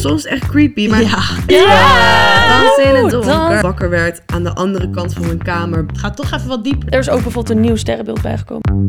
soms echt creepy. Maar Ja. Ja! Dansen in het donker. dan- Wakker werd aan de andere kant van mijn kamer. Het gaat toch even wat dieper. Er is ook bijvoorbeeld een nieuw sterrenbeeld bijgekomen.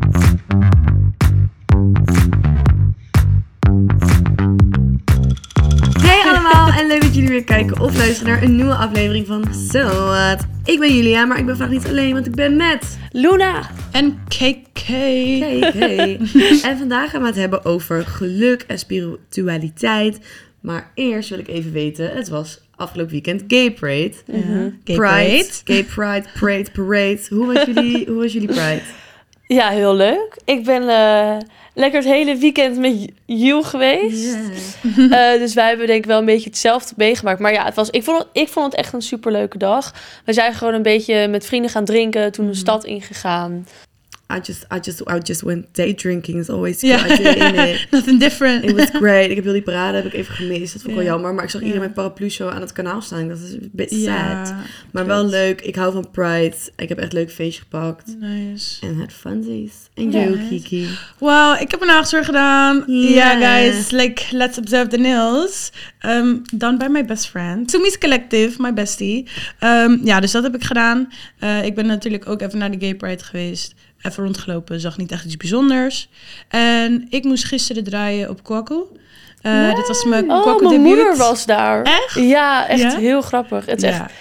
Hey allemaal en leuk dat jullie weer kijken of luisteren naar een nieuwe aflevering van So What. Ik ben Julia, maar ik ben vandaag niet alleen, want ik ben met... Luna! En KK. Hey, hey. En vandaag gaan we het hebben over geluk en spiritualiteit. Maar eerst wil ik even weten, het was afgelopen weekend Gay Parade. Ja. Gay Pride, Parade. Gay Pride, Parade, Parade. Hoe was jullie, hoe was jullie Pride? Ja, heel leuk. Ik ben eh, lekker het hele weekend met Jules geweest. Eh, dus wij hebben denk ik wel een beetje hetzelfde meegemaakt. Maar ja, het was, ik, vond het, ik vond het echt een superleuke dag. We zijn gewoon een beetje met vrienden gaan drinken. Toen de stad ingegaan. I just, I just, I just went day drinking. It's always. I in it. Nothing different. It was great. Ik heb die parade heb ik even gemist. Dat vond ik wel Ja. jammer. Maar ik zag iedereen met paraplu zo aan het kanaal staan. Dat is een beetje Ja, sad. Maar wel leuk. Ik hou van Pride. Ik heb echt een leuk feestje gepakt. Nice. En het funsies. En jou. Kiki. Wow, ik heb een naagstzorg gedaan. Ja. guys, like, let's observe the nails. Um, done by my best friend. Sumi's Collective, my bestie. Um, ja, dus dat heb ik gedaan. Uh, ik ben natuurlijk ook even naar de Gay Pride geweest. Even rondgelopen, zag niet echt iets bijzonders. En ik moest gisteren draaien op Kwaku. Uh, Dit was mijn Oh, mijn moeder was daar. Echt? Ja, echt Ja? heel grappig. Het is Ja. echt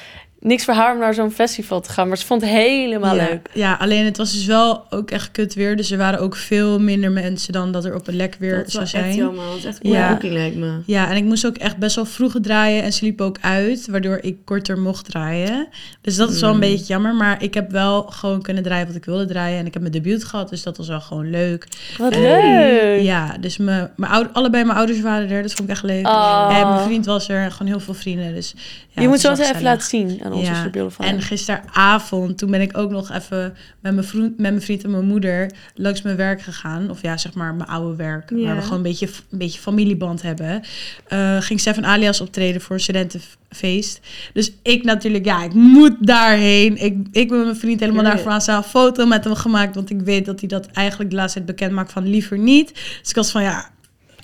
niks voor haar om naar zo'n festival te gaan. Maar ze vond het helemaal ja, leuk. Ja, alleen het was dus wel ook echt kut weer. Dus er waren ook veel minder mensen dan dat er op een lek weer Dat zou echt zijn. jammer. Dat is echt een Ja. boeking lijkt me. Ja, en ik moest ook echt best wel vroeg draaien en ze liep ook uit, waardoor ik korter mocht draaien. Dus dat is wel een Mm. beetje jammer, maar ik heb wel gewoon kunnen draaien wat ik wilde draaien. En ik heb mijn debuut gehad, dus dat was wel gewoon leuk. Wat En- leuk. Ja, dus mijn, mijn allebei mijn ouders waren er, dat vond ik echt leuk. Oh. En mijn vriend was er, en gewoon heel veel vrienden. Dus, ja, je moet zo wel even laten zien aan Ja. beelden van En gisteravond, toen ben ik ook nog even met mijn, vriend, met mijn vriend en mijn moeder langs mijn werk gegaan. Of ja, zeg maar mijn oude werk. Ja. Waar we gewoon een beetje, een beetje familieband hebben. Eh, ging Stefan Alias optreden voor een studentenfeest. Dus ik natuurlijk, ja, ik moet daarheen. Ik, ik ben met mijn vriend helemaal staan. Een foto met hem gemaakt. Want ik weet dat hij dat eigenlijk de laatste tijd bekend maakt van liever niet. Dus ik was van, ja,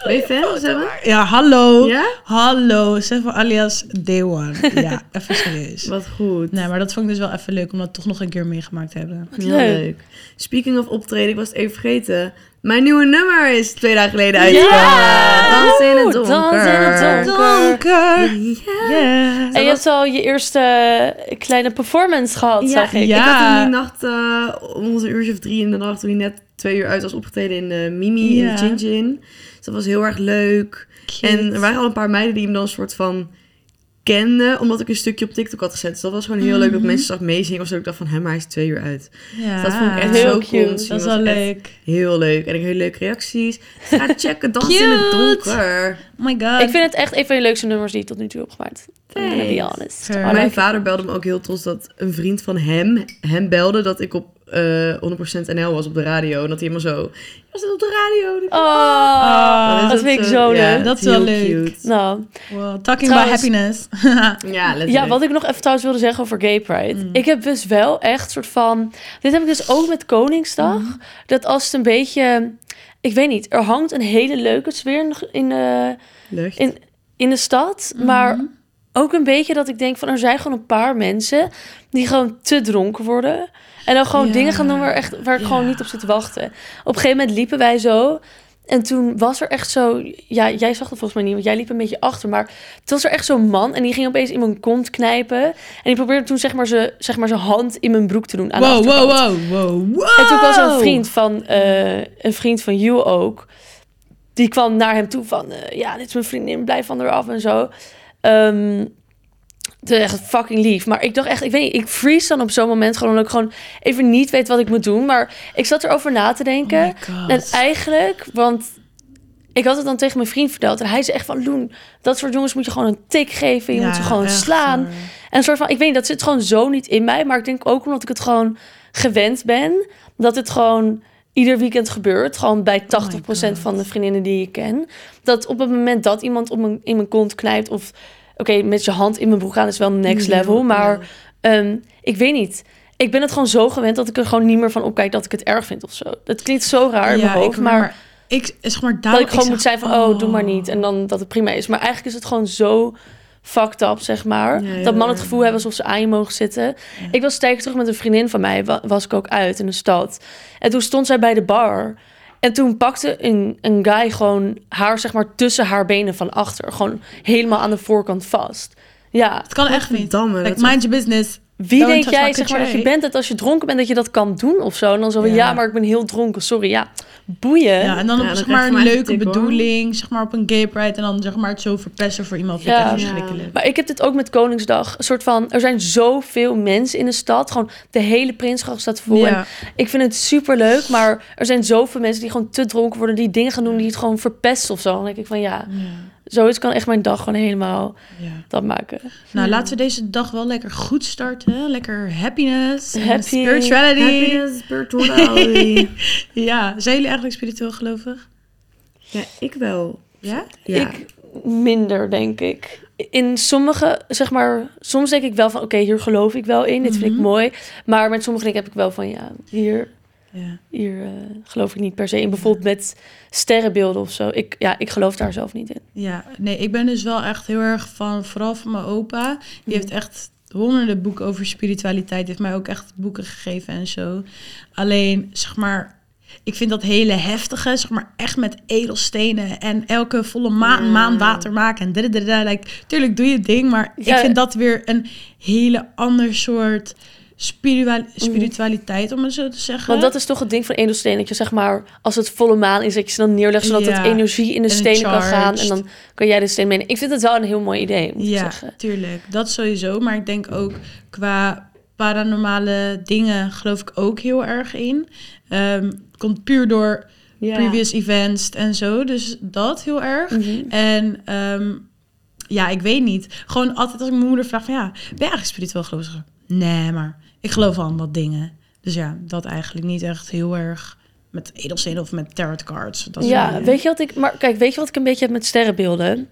Ben je fan zo? ja hallo. Ja? Hallo, Stefan Alias Day One. Ja, even serieus. Wat goed. Nee, maar dat vond ik dus wel even leuk om dat toch nog een keer meegemaakt te hebben. Heel leuk. leuk. Speaking of optreden, ik was het even vergeten. Mijn nieuwe nummer is twee dagen geleden uitgekomen. Ja! Dansen in het donker. dansen in het donker. En je hebt al je eerste kleine performance gehad, Ja, zag ik. ja. ik had hem die nacht, eh, om onze uurtje of drie in de nacht, toen hij net twee uur uit was opgetreden in de Mimi in Ja. de Chin Chin. Dus dat was heel erg leuk. En er waren al een paar meiden die hem dan een soort van kenden, omdat ik een stukje op TikTok had gezet. Dus dat was gewoon heel leuk dat Mhm. mensen zag meezingen of zo. Ik dacht van, hem, hij is twee uur uit. Ja. Dus dat vond ik echt Heel zo cute. cool. Dat is was wel leuk. Heel leuk. En ik heb hele leuke reacties. Ga checken, dansen in het donker. Oh my god. Ik vind het echt een van je leukste nummers die je tot nu toe hebt gemaakt. Be honest. Mijn vader belde me ook heel trots dat een vriend van hem hem belde dat ik op eh 100% NL was op de radio. En dat hij helemaal zo, je was dit op de radio? Oh, dat het vind ik zo ja, leuk. Dat is heel wel leuk. cute. Nou, Wow, talking Trouwens- about happiness. Ja, letterlijk. ja, wat ik nog even trouwens wilde zeggen over Gay Pride. Mm. Ik heb dus wel echt soort van... Dit heb ik dus ook met Koningsdag. Mm. Dat als het een beetje... Ik weet niet, er hangt een hele leuke sfeer in, in, eh, in, in de stad. Maar ook een beetje dat ik denk van... Er zijn gewoon een paar mensen die gewoon te dronken worden. En dan gewoon Ja. dingen gaan doen waar, echt, waar ik Ja. gewoon niet op zit te wachten. Op een gegeven moment liepen wij zo... En toen was er echt zo... Ja, jij zag het volgens mij niet, want jij liep een beetje achter. Maar toen was er echt zo'n man en die ging opeens in mijn kont knijpen. En die probeerde toen zeg maar zijn zeg maar zijn hand in mijn broek te doen. Aan de Wow, wow, wow, wow, wow. En toen was er een vriend van, eh, een vriend van you ook. Die kwam naar hem toe van, eh, ja, dit is mijn vriendin, blijf van haar af en zo. Ehm echt fucking lief. Maar ik dacht echt, ik weet niet, ik freeze dan op zo'n moment gewoon omdat ik gewoon even niet weet wat ik moet doen. Maar ik zat erover na te denken. Oh en eigenlijk, want ik had het dan tegen mijn vriend verteld. En hij zei echt van, Loen, dat soort jongens moet je gewoon een tik geven. Je Ja, moet ze gewoon slaan. hoor. En een soort van, ik weet niet, dat zit gewoon zo niet in mij. Maar ik denk ook omdat ik het gewoon gewend ben. Dat het gewoon ieder weekend gebeurt. Gewoon bij 80% van de vriendinnen die ik ken. Dat op het moment dat iemand op mijn, in mijn kont knijpt... of oké, met je hand in mijn broek gaan is wel next Ja, level. Maar ehm, ik weet niet. Ik ben het gewoon zo gewend dat ik er gewoon niet meer van opkijk dat ik het erg vind of zo. Dat klinkt zo raar in Ja, mijn hoofd, ik- maar, ik, zeg maar, dat daarom- ik gewoon zeg, moet zijn van, oh, doe maar niet. En dan dat het prima is. Maar eigenlijk is het gewoon zo fucked up, zeg maar. Ja, ja, dat mannen ja. het gevoel hebben alsof ze aan je mogen zitten. Ik was sterk terug met een vriendin van mij. wa- Was ik ook uit in de stad. En toen stond zij bij de bar. En toen pakte een, een guy gewoon haar, zeg maar, tussen haar benen van achter. Gewoon helemaal aan de voorkant vast. Ja, Het kan echt niet. Like, mind your business. Wie Don't denk jij, zeg maar, dat je bent dat als je dronken bent, dat je dat kan doen of zo? En dan zo van, Ja. ja, maar ik ben heel dronken, sorry. Ja, boeien. Ja, en dan Ja, op dan zeg maar een leuke hoor. bedoeling, zeg maar op een gay pride en dan zeg maar het zo verpesten voor iemand. Vind ik Ja. verschrikkelijk. Maar ik heb dit ook met Koningsdag. Een soort van, er zijn zoveel mensen in de stad. Gewoon de hele Prinsgracht staat vol. Ja. En ik vind het super leuk, maar er zijn zoveel mensen die gewoon te dronken worden, die dingen gaan doen die het gewoon verpesten of zo. Dan denk ik van ja, zoiets kan echt mijn dag gewoon helemaal Ja. dat maken. Nou, laten we deze dag wel lekker goed starten. Lekker happiness, Happy. spirituality. Happiness, spirituality. Ja, zijn jullie eigenlijk spiritueel gelovig? ja, ik wel. Ja? Ja. Ik minder, denk ik. In sommige, zeg maar, soms denk ik wel van oké, hier geloof ik wel in, dit vind ik Mhm. mooi. Maar met sommige dingen heb ik wel van ja, hier, Ja. hier eh, geloof ik niet per se in. Bijvoorbeeld met sterrenbeelden of zo. Ik, ja, ik geloof daar zelf niet in. Ja, nee, ik ben dus wel echt heel erg van, vooral van mijn opa. Die heeft echt honderden boeken over spiritualiteit. Die heeft mij ook echt boeken gegeven en zo. Alleen, zeg maar, ik vind dat hele heftige, zeg maar, echt met edelstenen en elke volle maan, water maken en dadadada. Like, tuurlijk doe je het ding, maar Ja. ik vind dat weer een hele ander soort spiritualiteit, om het zo te zeggen. Want dat is toch het ding van edelsteen. Dat je zeg maar, als het volle maan is, dat je ze dan neerlegt, zodat Ja. het energie in de En stenen kan gaan. En dan kan jij de steen meenemen. Ik vind het wel een heel mooi idee, moet Ja, zeggen. tuurlijk. Dat sowieso. Maar ik denk ook qua paranormale dingen geloof ik ook heel erg in. Ehm, komt puur door Ja. previous events en zo. Dus dat heel erg. Mhm. En ehm, ja, ik weet niet. Gewoon altijd als ik mijn moeder vraag van ja, ben je eigenlijk spiritueel gelovig? Nee, maar ik geloof al in wat dingen. Dus ja, dat eigenlijk niet echt heel erg met edelstenen of met tarot cards. Dat Ja, weet je wat ik... Maar kijk, weet je wat ik een beetje heb met sterrenbeelden?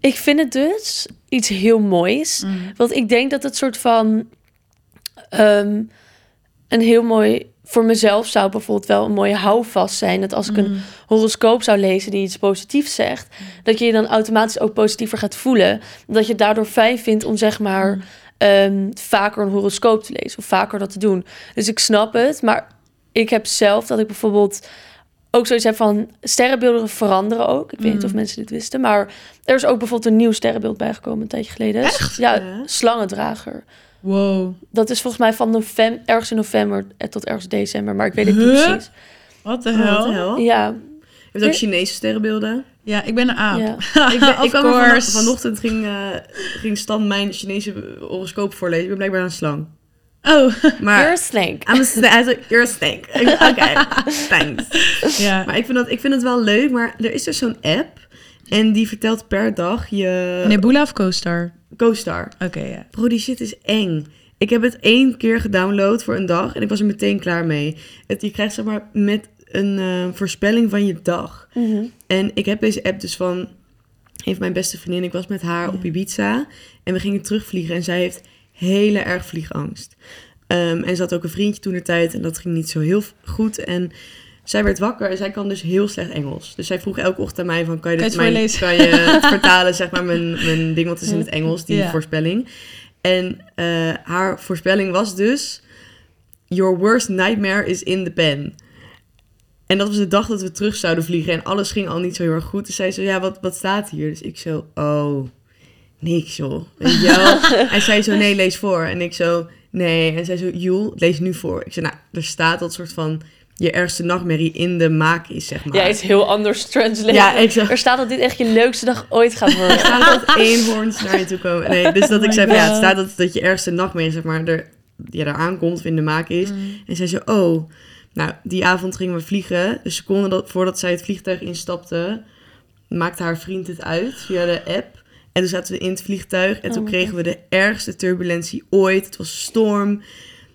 Ik vind het dus iets heel moois. Mm. Want ik denk dat het soort van... ehm, een heel mooi... Voor mezelf zou bijvoorbeeld wel een mooie houvast zijn. Dat als ik een Mm. horoscoop zou lezen die iets positiefs zegt... dat je je dan automatisch ook positiever gaat voelen. Dat je het daardoor fijn vindt om zeg maar... ehm, vaker een horoscoop te lezen of vaker dat te doen. Dus ik snap het, maar ik heb zelf dat ik bijvoorbeeld ook zoiets heb van sterrenbeelden veranderen ook. Ik weet niet of Mm. mensen dit wisten, maar er is ook bijvoorbeeld een nieuw sterrenbeeld bijgekomen een tijdje geleden. Echt? Ja, Ja. slangendrager. Wow, Dat is volgens mij van november, ergens in november tot ergens december, maar ik weet het niet precies. wat de wat de hel? hel? Ja, Je hebt ook Chinese sterrenbeelden. Ja, ik ben een aap. Ja. Ik, ben, ik course. vanochtend ging, eh, ging Stan mijn Chinese horoscoop voorlezen. Ik ben blijkbaar een slang. Oh, Maar you're a snake. I'm a sna- hij zei, you're a snake. Ik- Oké, thanks. ja. Maar ik vind, dat, ik vind het wel leuk, maar er is dus zo'n app. En die vertelt per dag je Nebula of Co-Star? co-star. Oké, ja. Bro, die shit is eng. Ik heb het één keer gedownload voor een dag en ik was er meteen klaar mee. Het, je krijgt zeg maar met een eh, voorspelling van je dag. Mhm. En ik heb deze app dus van een van mijn beste vriendin. Ik was met haar op Ibiza en we gingen terugvliegen en zij heeft hele erg vliegangst. Ehm, en ze had ook een vriendje toen de tijd en dat ging niet zo heel goed. En zij werd wakker en zij kan dus heel slecht Engels. Dus zij vroeg elke ochtend aan mij van, kan je, dit mijn, kan je het vertalen, zeg maar, mijn, mijn ding, wat is in het Engels, die voorspelling. En eh, haar voorspelling was dus, your worst nightmare is in the pen. En dat was de dag dat we terug zouden vliegen en alles ging al niet zo heel erg goed. Dus zij zo, ja, wat, wat staat hier? Dus ik zo, oh, niks joh. Weet je wel? Zei zo, nee, lees voor. En ik zo, nee. En zij zo, Joel, lees nu voor. Ik zei, nou, er staat dat soort van je ergste nachtmerrie in de maak is, zeg maar. Ja, iets heel anders translate. Ja, ik zeg- Er staat dat dit echt je leukste dag ooit gaat worden. Er staat dat eenhoorns naar je toe komen. Nee, dus dat Oh ik zei, ja, het staat dat, dat je ergste nachtmerrie, zeg maar, er, ja, daar aankomt of in de maak is. En zij zo, oh. Nou, die avond gingen we vliegen. Dus seconden dat, voordat zij het vliegtuig instapte, maakte haar vriend het uit via de app. En toen zaten we in het vliegtuig en Oh toen my kregen we de ergste turbulentie ooit. Het was storm.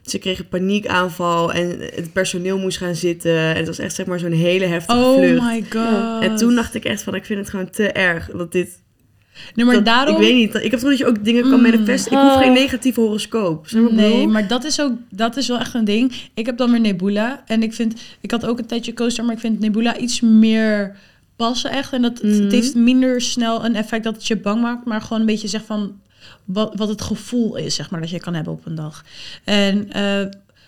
Ze kregen paniekaanval en het personeel moest gaan zitten. En het was echt zeg maar zo'n hele heftige Oh vlucht. my god. En toen dacht ik echt van, ik vind het gewoon te erg dat dit Nee, maar dat- daarom... Ik weet niet. Ik heb het dat je ook dingen kan Mm. manifesten. Ik hoef Oh. geen negatieve horoscoop. Nee, maar dat is ook dat is wel echt een ding. Ik heb dan weer Nebula en ik vind ik had ook een tijdje coaster, maar ik vind Nebula iets meer passen echt en dat het, het heeft minder snel een effect dat het je bang maakt, maar gewoon een beetje zegt van wat, wat het gevoel is zeg maar dat je kan hebben op een dag. En eh,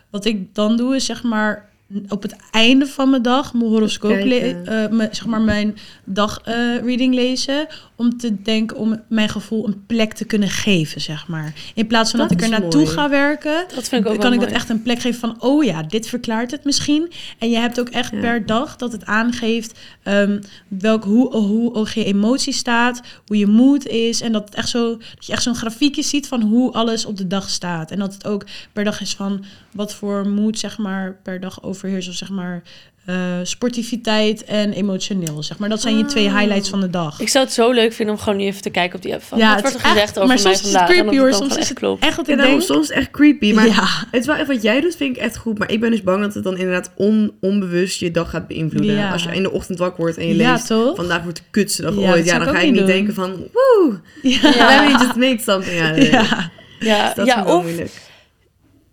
wat ik dan doe is zeg maar op het einde van mijn dag mijn horoscoop le- Kijken. eh, mijn- zeg maar mijn dagreading lezen om te denken om mijn gevoel een plek te kunnen geven zeg maar in plaats van dat, Dat ik er naartoe mooi. ga werken Dat vind ik ook kan wel ik dat echt een plek geven van, oh ja, dit verklaart het misschien. En je hebt ook echt Ja. per dag dat het aangeeft ehm, welk, hoe, hoe, hoe je emotie staat, hoe je moed is. En dat, het echt zo, dat je echt zo'n grafiekje ziet van hoe alles op de dag staat. En dat het ook per dag is van wat voor moed, zeg maar, per dag overheerst. Of zeg maar, eh, sportiviteit en emotioneel, zeg maar. Dat zijn je twee highlights van de dag. Ik zou het zo leuk vinden om gewoon nu even te kijken op die app van... Ja, het wordt gezegd echt- over maar mij soms is het vandaag? creepy, hoor. Soms is echt het klopt. Echt wat Ja, ik denk. soms echt creepy. Maar ja. het is wel echt wat jij doet, vind ik echt goed. Maar ik ben dus bang dat het dan inderdaad on, onbewust je dag gaat beïnvloeden. Ja. Als je in de ochtend wakker wordt en je Ja, leest... toch? Vandaag wordt de kutste dag Ja, ooit. Ja, dan ga je niet doen. denken van... Woe, Ja. let me just make something out of it. Ja. Ja, Dus dat ja is wel of, moeilijk.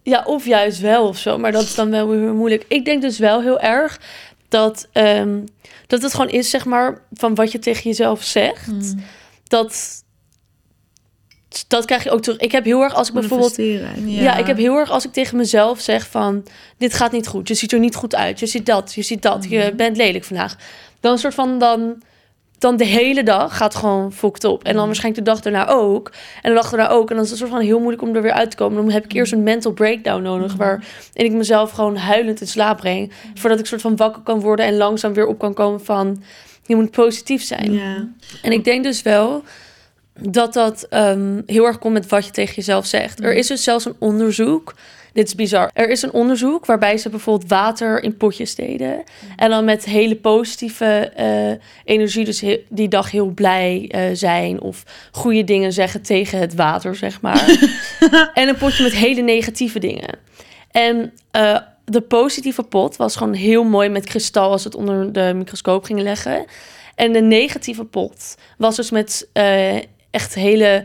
Ja, of juist wel of zo. Maar dat is dan wel weer moeilijk. Ik denk dus wel heel erg dat, ehm, dat het gewoon is, zeg maar, van wat je tegen jezelf zegt. Mm. Dat, dat krijg je ook terug. Ik heb heel erg, als ik bijvoorbeeld... Ja. ik heb heel erg als ik tegen mezelf zeg van... dit gaat niet goed, je ziet er niet goed uit, je ziet dat, je ziet dat, je bent lelijk vandaag. Dan een soort van dan... Dan de hele dag gaat gewoon fokt op. En dan waarschijnlijk de dag daarna ook. En de dag daarna ook. En dan is het soort van heel moeilijk om er weer uit te komen. Dan heb ik eerst een mental breakdown nodig. Waarin ik mezelf gewoon huilend in slaap breng. Voordat ik soort van wakker kan worden. En langzaam weer op kan komen van... Je moet positief zijn. Ja. En ik denk dus wel dat dat ehm, heel erg komt met wat je tegen jezelf zegt. Er is dus zelfs een onderzoek. Dit is bizar. Er is een onderzoek waarbij ze bijvoorbeeld water in potjes deden. En dan met hele positieve eh, energie, dus die dag heel blij eh, zijn. Of goede dingen zeggen tegen het water, zeg maar. en een potje met hele negatieve dingen. En eh, de positieve pot was gewoon heel mooi met kristal als het onder de microscoop gingen leggen. En de negatieve pot was dus met echt hele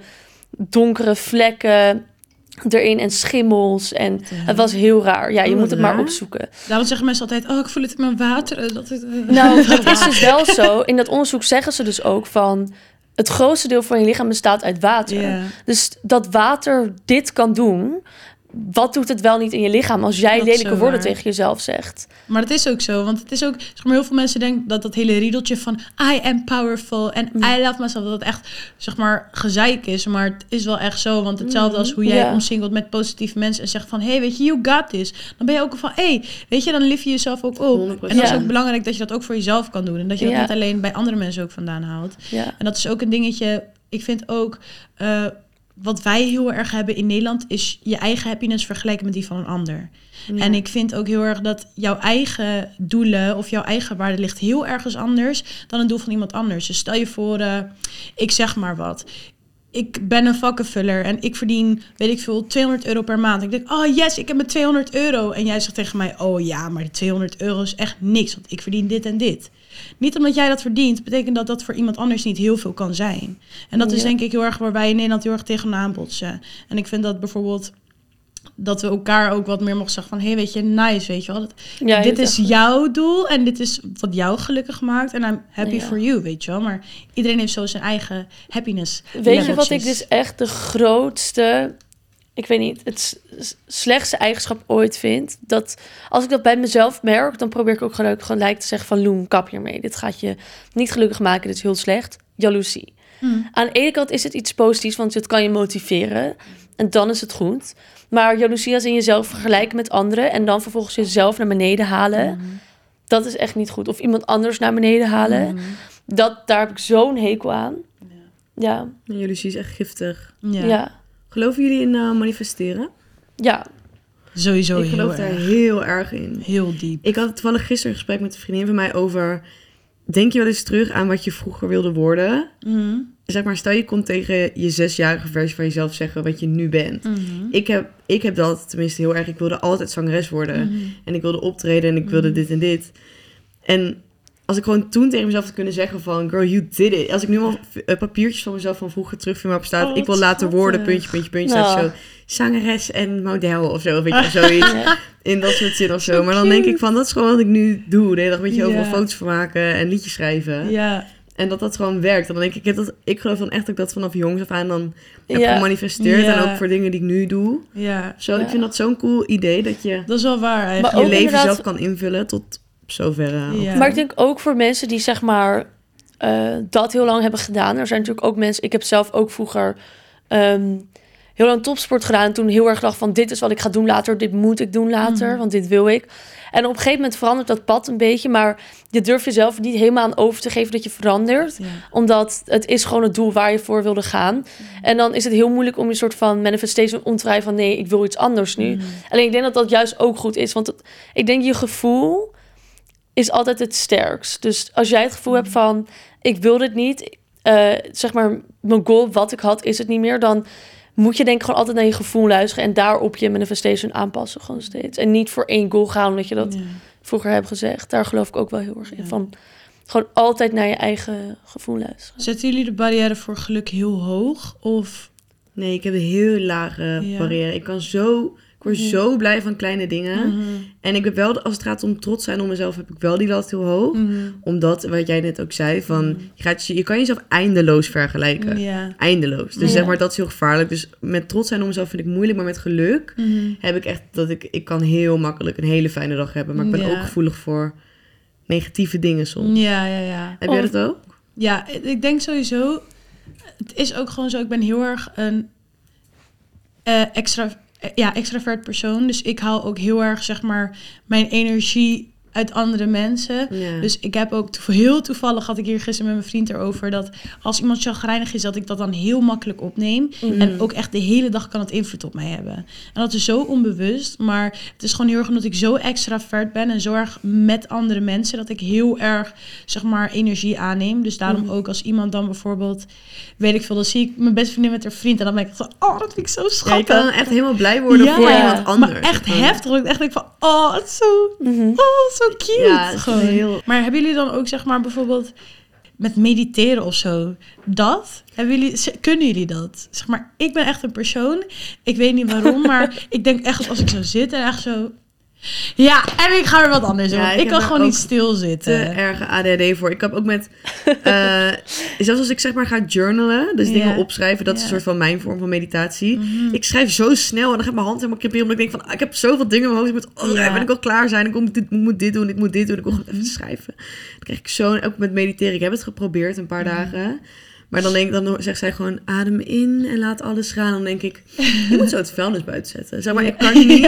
donkere vlekken erin en schimmels. En het was heel raar. Ja, je Oh, moet het maar opzoeken. Daarom zeggen mensen altijd, oh, ik voel het in mijn water. eh, Dat het, eh, Nou, het is dus wel zo. In dat onderzoek zeggen ze dus ook van... het grootste deel van je lichaam bestaat uit water. Dus dat water dit kan doen... wat doet het wel niet in je lichaam... als jij Dat lelijke woorden waar. tegen jezelf zegt? Maar het is ook zo, want het is ook, zeg maar, heel veel mensen denken dat dat hele riedeltje van I am powerful en Mm. I love myself, dat echt, zeg maar, gezeik is. Maar het is wel echt zo, want hetzelfde als hoe jij Mm. Ja. omsingelt met positieve mensen en zegt van, hey, weet je, you got this. Dan ben je ook van, hey, weet je, dan lief je jezelf ook op. 100%. En dat is ook belangrijk dat je dat ook voor jezelf kan doen. En dat je dat niet alleen bij andere mensen ook vandaan haalt. En dat is ook een dingetje. Ik vind ook. eh, wat wij heel erg hebben in Nederland is je eigen happiness vergelijken met die van een ander. En ik vind ook heel erg dat jouw eigen doelen of jouw eigen waarde ligt heel ergens anders dan een doel van iemand anders. Dus stel je voor, eh, ik zeg maar wat. Ik ben een vakkenvuller en ik verdien, weet ik veel, 200 euro per maand. Ik denk, oh yes, ik heb mijn 200 euro. En jij zegt tegen mij, oh ja, maar die 200 euro is echt niks, want ik verdien dit en dit. Niet omdat jij dat verdient, betekent dat dat voor iemand anders niet heel veel kan zijn. En dat is denk ik heel erg waar wij in Nederland heel erg tegenaan botsen. En ik vind dat bijvoorbeeld dat we elkaar ook wat meer mogen zeggen van... hé, hey, weet je, nice, weet je wel. Dat, Ja, dit is jouw doel en dit is wat jou gelukkig maakt. En I'm happy Ja. for you, weet je wel. Maar iedereen heeft zo zijn eigen happiness. Weet je wat ik dus echt de grootste, ik weet niet, het slechtste eigenschap ooit vind? Dat als ik dat bij mezelf merk, dan probeer ik ook gelijk, gelijk te zeggen van Loen, kap hiermee. Dit gaat je niet gelukkig maken, dit is heel slecht. Jaloezie. Hmm. Aan de ene kant is het iets positiefs, want het kan je motiveren. En dan is het goed. Maar jaloezie als in jezelf vergelijken met anderen... en dan vervolgens jezelf naar beneden halen... Hmm. dat is echt niet goed. Of iemand anders naar beneden halen. Hmm. Dat, daar heb ik zo'n hekel aan. Ja, En jullie zien is echt giftig. Ja, ja, ja. Geloven jullie in eh, manifesteren? ja. sowieso ik geloof heel daar erg. heel erg in. Heel diep. Ik had toevallig gisteren een gesprek met een vriendin van mij over... Denk je wel eens terug aan wat je vroeger wilde worden? Mhm. Zeg maar, stel je kon tegen je zesjarige versie van jezelf zeggen wat je nu bent. Mhm. Ik heb, ik heb dat tenminste heel erg. Ik wilde altijd zangeres worden. Mhm. En ik wilde optreden en ik wilde dit en dit. En als ik gewoon toen tegen mezelf had kunnen zeggen van... Girl, you did it. Als ik nu al eh, papiertjes van mezelf van vroeger terugvind waarop staat... Oh, ik wil wat laten worden, puntje, puntje, puntje. Staat Nou. zo zangeres en model of zo. Weet je, zoiets. Ja. In dat soort zin of zo. Zo Maar dan denk ik van, dat is gewoon wat ik nu doe. De hele dag met je Ja. overal foto's van maken en liedjes schrijven. Ja, En dat dat gewoon werkt. En dan denk ik, ik, heb dat, ik geloof dan echt dat ik dat vanaf jongs af aan dan heb Ja. gemanifesteerd. Ja. En ook voor dingen die ik nu doe. ja. Zo, ik vind dat zo'n cool idee dat je Dat is wel waar eigenlijk. je leven zelf kan invullen tot zover. eh, Ja. Maar ik denk ook voor mensen die zeg maar eh, dat heel lang hebben gedaan. Er zijn natuurlijk ook mensen. Ik heb zelf ook vroeger ehm, heel lang topsport gedaan. En toen heel erg dacht van dit is wat ik ga doen later. Dit moet ik doen later, Mhm. want dit wil ik. En op een gegeven moment verandert dat pad een beetje. Maar je durft jezelf niet helemaal aan over te geven dat je verandert. Ja. Omdat het is gewoon het doel waar je voor wilde gaan. En dan is het heel moeilijk om je soort van manifestation om te draaien van nee, ik wil iets anders nu. Mhm. Alleen ik denk dat dat juist ook goed is. Want het- ik denk je gevoel is altijd het sterkst. Dus als jij het gevoel hebt van ik wil dit niet, eh, zeg maar mijn goal wat ik had is het niet meer, dan moet je denk ik gewoon altijd naar je gevoel luisteren en daarop je manifestation aanpassen gewoon steeds. En niet voor één goal gaan omdat je dat Ja. vroeger hebt gezegd. Daar geloof ik ook wel heel erg in. Ja. Van gewoon altijd naar je eigen gevoel luisteren. Zetten jullie de barrière voor geluk heel hoog? Of Nee, ik heb een heel lage Ja. barrière. Ik kan zo... Ik word Mhm. zo blij van kleine dingen. Mhm. En ik heb wel, als het gaat om trots zijn op mezelf, heb ik wel die lat heel hoog. Mhm. Omdat, wat jij net ook zei, van Mhm. je, gaat, je je kan jezelf eindeloos vergelijken. Eindeloos. Dus zeg maar, dat is heel gevaarlijk. Dus met trots zijn op mezelf vind ik moeilijk. Maar met geluk heb ik echt dat ik, ik kan heel makkelijk een hele fijne dag hebben. Maar ik ben ook gevoelig voor negatieve dingen soms. Ja, ja, ja. Heb jij dat ook? Ja, ik denk sowieso. Het is ook gewoon zo. Ik ben heel erg een eh, extra, ja, extravert persoon. Dus ik haal ook heel erg, zeg maar, mijn energie uit andere mensen. Ja. Dus ik heb ook toev- heel toevallig had ik hier gisteren met mijn vriend erover dat als iemand chagrijnig is, dat ik dat dan heel makkelijk opneem. Mhm. En ook echt de hele dag kan het invloed op mij hebben. En dat is zo onbewust, maar het is gewoon heel erg omdat ik zo extravert ben en zo erg met andere mensen dat ik heel erg zeg maar energie aanneem. Dus daarom Mhm. ook als iemand dan bijvoorbeeld, weet ik veel, dan zie ik mijn beste vriendin met haar vriend en dan ben ik van, oh dat vind ik zo ja, je schattig. kan echt helemaal blij worden Ja, voor iemand anders. Maar echt Gewoon- heftig. dat Ik echt denk van, oh, het is zo, Mhm. oh, zo cute. Ja, gewoon. heel... Maar hebben jullie dan ook, zeg maar, bijvoorbeeld met mediteren of zo, dat? Hebben jullie, kunnen jullie dat? Zeg maar, ik ben echt een persoon, ik weet niet waarom, maar ik denk echt als ik zo zit en echt zo... Ja, en ik ga er wat anders doen. Ja, ik kan gewoon niet te stilzitten. erge ADHD voor. Ik heb ook met... eh, zelfs als ik zeg maar ga journalen, dus dingen opschrijven, dat is een soort van mijn vorm van meditatie. Mhm. Ik schrijf zo snel en dan gaat mijn hand helemaal kribbelen. Omdat ik denk van, ah, ik heb zoveel dingen in mijn hoofd. Ik moet, oh, Ja. en ik wil klaar zijn. Ik moet dit, moet dit doen, ik moet dit doen. Ik wil gewoon Mhm. even schrijven. Dan krijg ik zo, ook met mediteren. Ik heb het geprobeerd een paar Mhm. dagen. Maar dan, denk, dan zegt zij gewoon, adem in en laat alles gaan. Dan denk ik, je moet zo het vuilnis buiten zetten. Zeg maar, ik kan niet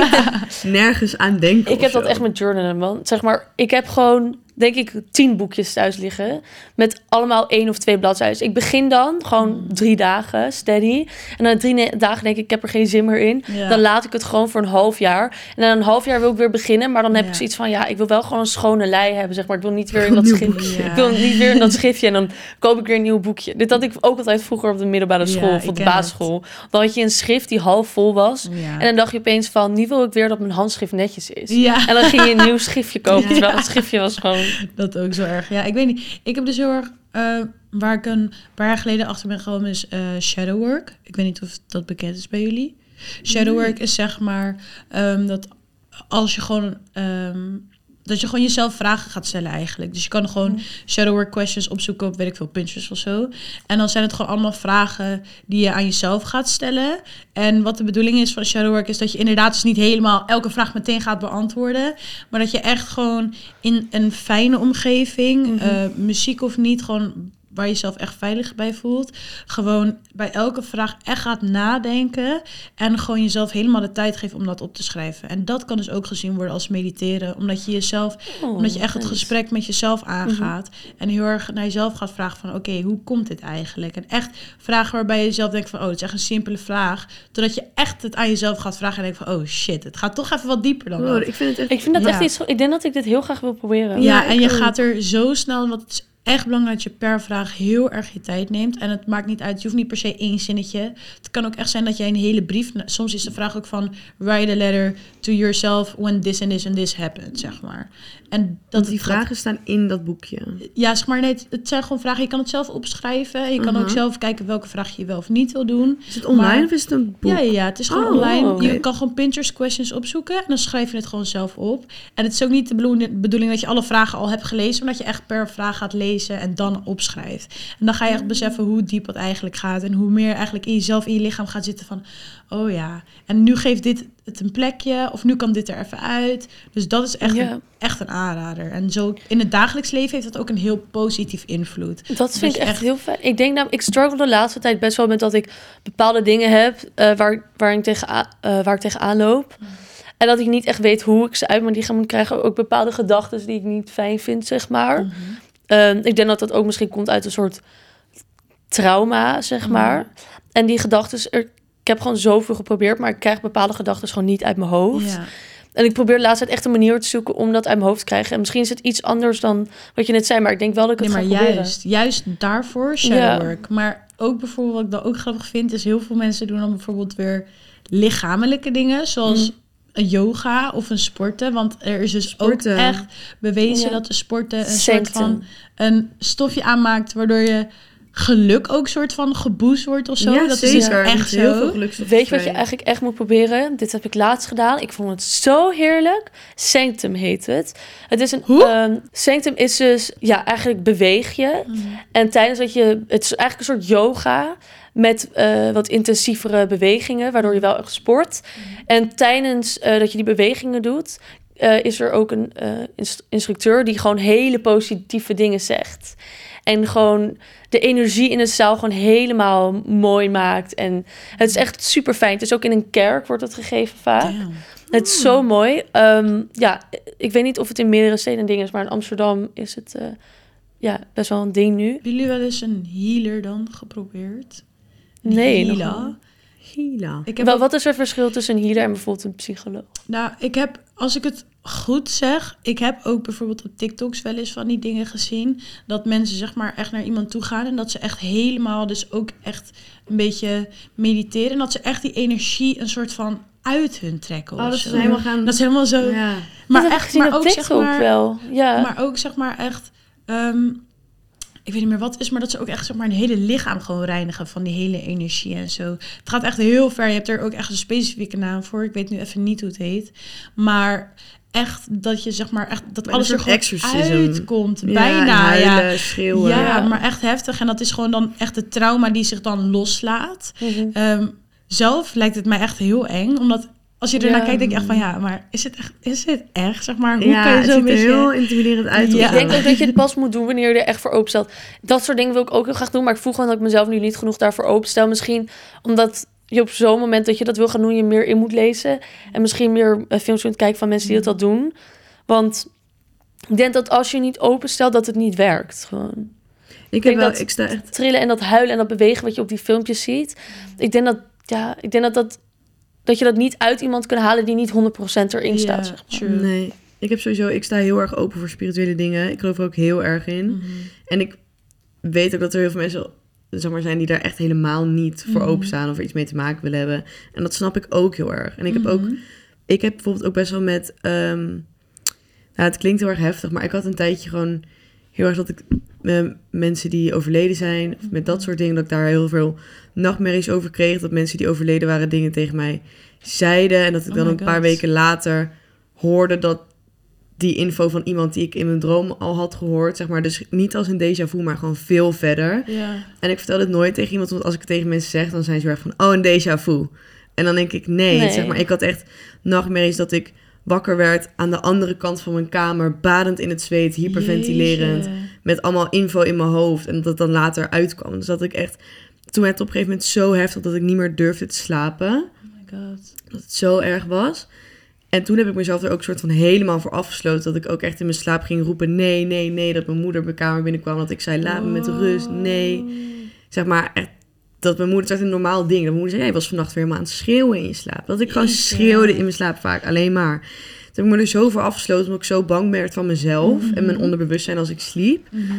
nergens aan denken Ik heb dat echt met journalen, man. Zeg maar, ik heb gewoon, denk ik, tien boekjes thuis liggen. Met allemaal één of twee bladzijden. Ik begin dan gewoon Mm. drie dagen, steady. En na drie dagen denk ik, ik heb er geen zin meer in. Ja. Dan laat ik het gewoon voor een half jaar. En na een half jaar wil ik weer beginnen. Maar dan heb Ja. ik zoiets van, ja, ik wil wel gewoon een schone lei hebben, zeg maar. Ik wil niet weer in dat Nieuw schrift. boekje. Ja. Ik wil niet weer in dat schriftje en dan koop ik weer een nieuw boekje. Dit had ik ook altijd vroeger op de middelbare school of op de basisschool. Dan had je een schrift die half vol was. En dan dacht je opeens van, nu wil ik weer dat mijn handschrift netjes is. En dan ging je een nieuw schriftje kopen. Terwijl het schriftje was gewoon... Dat ook zo erg. Ja, ik weet niet. Ik heb dus heel erg... eh, waar ik een paar jaar geleden achter ben gekomen is eh shadow work. Ik weet niet of dat bekend is bij jullie. Shadow work is zeg maar ehm, dat als je gewoon... ehm, dat je gewoon jezelf vragen gaat stellen eigenlijk. Dus je kan gewoon shadow work questions opzoeken op, weet ik veel, Pinterest of zo. En dan zijn het gewoon allemaal vragen die je aan jezelf gaat stellen. En wat de bedoeling is van shadow work is dat je inderdaad dus niet helemaal elke vraag meteen gaat beantwoorden. Maar dat je echt gewoon in een fijne omgeving, Mhm. eh, muziek of niet, gewoon waar je jezelf echt veilig bij voelt. Gewoon bij elke vraag echt gaat nadenken. En gewoon jezelf helemaal de tijd geeft om dat op te schrijven. En dat kan dus ook gezien worden als mediteren. Omdat je jezelf, Oh, omdat je echt het nice. gesprek met jezelf aangaat. En heel erg naar jezelf gaat vragen van oké, hoe komt dit eigenlijk? En echt vragen waarbij je jezelf denkt van oh, het is echt een simpele vraag. Totdat je echt het aan jezelf gaat vragen en denkt van oh shit, het gaat toch even wat dieper dan dat. ik vind het echt... Ik vind dat Ja. echt iets... Ik denk dat ik dit heel graag wil proberen. Ja, Ja, en je ook. gaat er zo snel, want het is echt belangrijk dat je per vraag heel erg je tijd neemt. En het maakt niet uit, je hoeft niet per se één zinnetje. Het kan ook echt zijn dat jij een hele brief... Soms is de vraag ook van... Write a letter to yourself when this and this and this happened, zeg maar. En dat die dat- vragen staan in dat boekje. ja, zeg maar, nee, het- het zijn gewoon vragen. Je kan het zelf opschrijven. Je kan ook Mhm. zelf kijken welke vraag je wel of niet wil doen. Is het online Maar- of is het een boek? Ja, ja, ja, het is gewoon Oh, online. Je kan gewoon Pinterest questions opzoeken en dan schrijf je het gewoon zelf op. En het is ook niet de bedoeling, bedoeling dat je alle vragen al hebt gelezen, maar dat je echt per vraag gaat lezen en dan opschrijft. En dan ga je echt beseffen hoe diep het eigenlijk gaat en hoe meer eigenlijk in jezelf, in je lichaam gaat zitten van, oh ja, en nu geeft dit het een plekje of nu kan dit er even uit. Dus dat is echt, een, echt een aanrader. En zo in het dagelijks leven heeft dat ook een heel positief invloed. Dat vind ik echt heel fijn. Ik denk nou, ik struggle de laatste tijd best wel met dat ik bepaalde dingen heb eh, waar, waar, ik tegenaan, eh, waar ik tegenaan loop. En dat ik niet echt weet hoe ik ze uit mijn lichaam moet krijgen. Ook bepaalde gedachten die ik niet fijn vind, zeg maar. Mhm. Ehm, ik denk dat dat ook misschien komt uit een soort trauma, zeg Mhm. maar. En die gedachten, er- ik heb gewoon zoveel geprobeerd, maar ik krijg bepaalde gedachten gewoon niet uit mijn hoofd. Ja. En ik probeer tijd echt een manier te zoeken om dat uit mijn hoofd te krijgen. En misschien is het iets anders dan wat je net zei, maar ik denk wel dat ik Nee, het maar ga proberen. juist, juist daarvoor shadowwork. Maar ook bijvoorbeeld wat ik dan ook grappig vind, is heel veel mensen doen dan bijvoorbeeld weer lichamelijke dingen, zoals Mm. een yoga of een sporten. Want er is dus Sporten. ook echt bewezen Ja. dat de sporten een soort van een stofje aanmaakt, waardoor je geluk ook soort van geboost wordt of zo. Ja, dat zeker. is dus Er echt heel zo. veel Weet je wat je eigenlijk echt moet proberen? Dit heb ik laatst gedaan. Ik vond het zo heerlijk. Sanctum heet het. Het is een Hoe? ehm, Sanctum is dus ja, eigenlijk beweeg je. En tijdens dat je het is eigenlijk een soort yoga met eh, wat intensievere bewegingen, waardoor je wel echt sport. En tijdens eh, dat je die bewegingen doet, eh, is er ook een eh, inst- instructeur die gewoon hele positieve dingen zegt. En gewoon de energie in de zaal gewoon helemaal mooi maakt. En het is echt super fijn. Het is ook in een kerk wordt het gegeven vaak. Damn. Het is zo mooi. Ehm, ja, ik weet niet of het in meerdere steden een ding is, maar in Amsterdam is het eh, ja, best wel een ding nu. Hebben jullie wel eens een healer dan geprobeerd? Een Nee, healer? Gila. Ik heb Wel, wat is er verschil tussen een healer en bijvoorbeeld een psycholoog? Nou, ik heb, als ik het goed zeg, ik heb ook bijvoorbeeld op TikToks wel eens van die dingen gezien. Dat mensen zeg maar echt naar iemand toe gaan en dat ze echt helemaal, dus ook echt een beetje mediteren. En dat ze echt die energie een soort van uit hun trekken. Oh, dat ze helemaal gaan... Dat is helemaal zo. Ja. Maar echt, maar op ook TikTok zeg maar, wel. Ja. maar ook zeg maar echt. ehm, ik weet niet meer wat het is, maar dat ze ook echt zeg maar een hele lichaam gewoon reinigen van die hele energie en zo. Het gaat echt heel ver. Je hebt er ook echt een specifieke naam voor. Ik weet nu even niet hoe het heet. Maar echt dat je zeg maar echt dat alles er gewoon exorcism. uitkomt. Ja, Bijna, ja. schreeuwen. Ja, Ja. maar echt heftig. En dat is gewoon dan echt het trauma die zich dan loslaat. Mhm. Ehm, zelf lijkt het mij echt heel eng, omdat als je ernaar Ja. kijkt, denk je echt van ja, maar is het echt, is het echt? Zeg maar, hoe ja, kan je het zo ziet er heel intimiderend uit. Ja. Ik zo. denk ook dat je het pas moet doen wanneer je er echt voor openstelt. Dat soort dingen wil ik ook heel graag doen. Maar ik voel gewoon dat ik mezelf nu niet genoeg daarvoor openstel. Misschien omdat je op zo'n moment dat je dat wil gaan doen, je meer in moet lezen. En misschien meer eh, films kunt kijken van mensen die dat al doen. Want ik denk dat als je niet openstelt, dat het niet werkt. Gewoon. Ik, denk heb wel, dat- ik sta echt... Trillen en dat huilen en dat bewegen wat je op die filmpjes ziet. Ik denk dat, ja, ik denk dat, dat, dat je dat niet uit iemand kan halen die niet 100% erin Ja, staat. Zeg maar. true. Nee. Ik heb sowieso... Ik sta heel erg open voor spirituele dingen. Ik geloof er ook heel erg in. Mhm. En ik weet ook dat er heel veel mensen zeg maar, zijn die daar echt helemaal niet voor Mhm. openstaan of er iets mee te maken willen hebben. En dat snap ik ook heel erg. En ik heb ook, Mhm. ik heb bijvoorbeeld ook best wel met, ehm, nou, het klinkt heel erg heftig, maar ik had een tijdje gewoon heel erg dat ik mensen die overleden zijn, of met dat soort dingen, dat ik daar heel veel nachtmerries over kreeg. Dat mensen die overleden waren dingen tegen mij zeiden. En dat ik Oh dan een paar God. weken later hoorde dat die info van iemand die ik in mijn droom al had gehoord, zeg maar, dus niet als een déjà vu, maar gewoon veel verder. En ik vertel het nooit tegen iemand, want als ik het tegen mensen zeg, dan zijn ze erg van, oh, een déjà vu. En dan denk ik, nee, Nee. zeg maar, ik had echt nachtmerries dat ik wakker werd aan de andere kant van mijn kamer, badend in het zweet, hyperventilerend, Jeetje. met allemaal info in mijn hoofd en dat het dan later uitkwam. Dus dat ik echt, toen werd het op een gegeven moment zo heftig dat ik niet meer durfde te slapen, Oh my god. dat het zo erg was. En toen heb ik mezelf er ook soort van helemaal voor afgesloten. Dat ik ook echt in mijn slaap ging roepen: nee, nee, nee. Dat mijn moeder mijn kamer binnenkwam. Dat ik zei: laat me met rust. Nee. Zeg maar echt. Dat mijn moeder, het werd een normaal ding. Dat mijn moeder zei: jij was vannacht weer helemaal aan het schreeuwen in je slaap. Dat ik gewoon Jeetje. schreeuwde in mijn slaap vaak. Alleen maar. Toen heb ik me er zo voor afgesloten. Omdat ik zo bang werd van mezelf. En mijn onderbewustzijn als ik sliep. Mhm.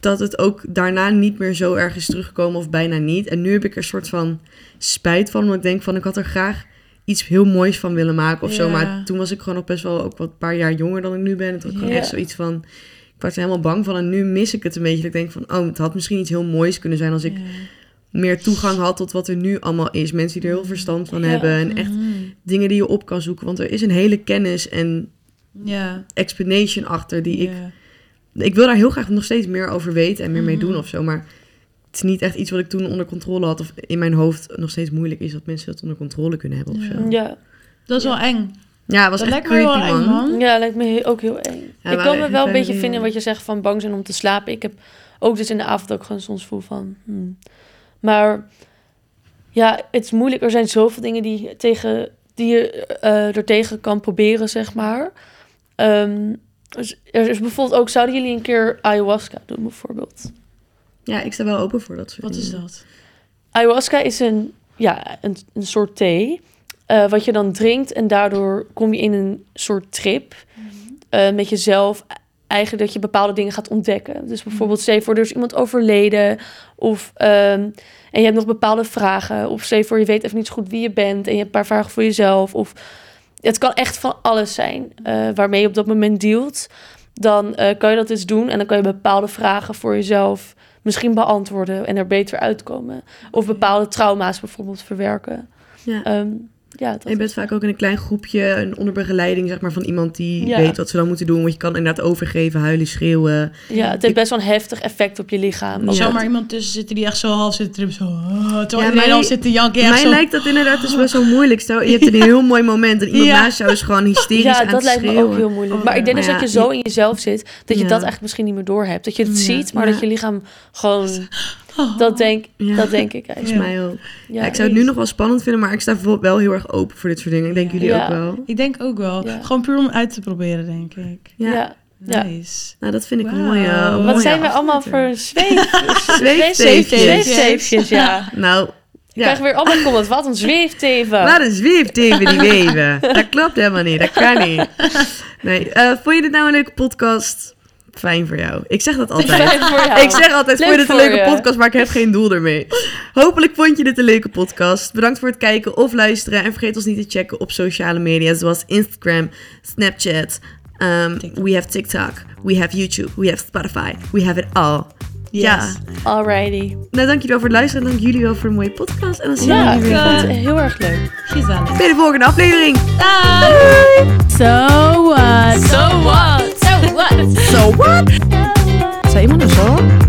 dat het ook daarna niet meer zo erg is teruggekomen of bijna niet. En nu heb ik er een soort van spijt van, omdat ik denk van ik had er graag iets heel moois van willen maken of zo. Maar toen was ik gewoon nog best wel ook wat paar jaar jonger dan ik nu ben. En toen had ik gewoon Ja. echt zoiets van, ik was er helemaal bang van. En nu mis ik het een beetje. Dat ik denk van, oh, het had misschien iets heel moois kunnen zijn als ik Ja. meer toegang had tot wat er nu allemaal is. Mensen die er heel verstand van Ja. hebben en echt Mhm. dingen die je op kan zoeken. Want er is een hele kennis en Ja. explanation achter die ik... ja. Ik wil daar heel graag nog steeds meer over weten en meer mee Mhm. doen of zo. Maar het is niet echt iets wat ik toen onder controle had. Of in mijn hoofd nog steeds moeilijk is dat mensen dat onder controle kunnen hebben of Ja. zo. Ja, Dat is wel eng. Ja, het was dat echt lijkt me wel creepy, eng, man. ja lijkt me ook heel eng. ik kan me wel een beetje vinden wat je zegt van bang zijn om te slapen. Ik heb ook dus in de avond ook gewoon soms voel van... hmm. Maar ja, het is moeilijk. Er zijn zoveel dingen die, je tegen, die je eh er tegen kan proberen, zeg maar. Ehm, dus er is bijvoorbeeld ook... Zouden jullie een keer ayahuasca doen, bijvoorbeeld? Ja, ik sta wel open voor dat soort Wat is dat? Ayahuasca is een, ja, een, een soort thee. Eh, wat je dan drinkt en daardoor kom je in een soort trip. eh, met jezelf. Eigenlijk dat je bepaalde dingen gaat ontdekken. Dus bijvoorbeeld, je voor, er is iemand overleden. Of, ehm, en je hebt nog bepaalde vragen. Of stel voor, je weet even niet zo goed wie je bent. En je hebt een paar vragen voor jezelf. Of het kan echt van alles zijn eh, waarmee je op dat moment dealt. Dan kan je dat eens doen. En dan kan je bepaalde vragen voor jezelf misschien beantwoorden. En er beter uitkomen. Of bepaalde trauma's bijvoorbeeld verwerken. Ja. Ehm, ja, dat En je bent vaak ook in een klein groepje, een onder begeleiding zeg maar, van iemand die Ja. weet wat ze dan moeten doen. Want je kan inderdaad overgeven, huilen, schreeuwen. ja, het heeft best wel een heftig effect op je lichaam. Ja. Zou dat- maar iemand tussen zitten die echt zo half zit te zo... ah, terwijl Ja, iedereen mij- al zit te janken. echt Mij zo, lijkt dat inderdaad dus best wel moeilijk. Stel, je hebt een heel mooi moment en iemand Ja. naast jou is gewoon hysterisch Ja, aan dat het lijkt me schreeuwen. ook heel moeilijk. Oh, maar ik denk dus ja, dat je zo in jezelf zit, dat je Ja. dat eigenlijk misschien niet meer doorhebt. Dat je het Ja. ziet, maar Ja. dat je lichaam gewoon... Oh. Dat denk, Ja. dat denk ik Volgens eigenlijk. mij ook. Ja, Ja, ik zou het nu nog wel spannend vinden, maar ik sta wel- wel heel erg open voor dit soort dingen. Ik denk Ja. jullie Ja. ook wel. Ik denk ook wel. Ja. Gewoon puur om uit te proberen, denk ik. Ja. Ja. Ja. Nice. Nou, dat vind ik een mooie. een Wat mooie zijn we allemaal voor. Zweefteefjes. Zweefteefjes, ja. Nou, Ik krijg ja. weer allemaal comments. Wat een zweefteven. Wat een zweefteven die weven. Dat klopt helemaal niet. Dat kan niet. Nee, eh, vond je dit nou een leuke podcast? Fijn voor jou. Ik zeg dat altijd. Fijn voor jou. Ik zeg altijd, Leuk vond je dit een leuke je. podcast, maar ik heb geen doel ermee. Hopelijk vond je dit een leuke podcast. Bedankt voor het kijken of luisteren. En vergeet ons niet te checken op sociale media, zoals Instagram, Snapchat. Um, TikTok. we have TikTok, we have YouTube, we have Spotify, we have it all. Yes. Ja, Alrighty. nou dank jullie wel voor het luisteren en dank jullie wel voor een mooie podcast. En dan zien we Ja, jullie ik weer vond het heel erg leuk. Gezellig. bij de volgende aflevering. Bye. So what? So what? So what? So what? Seguimos nosotros.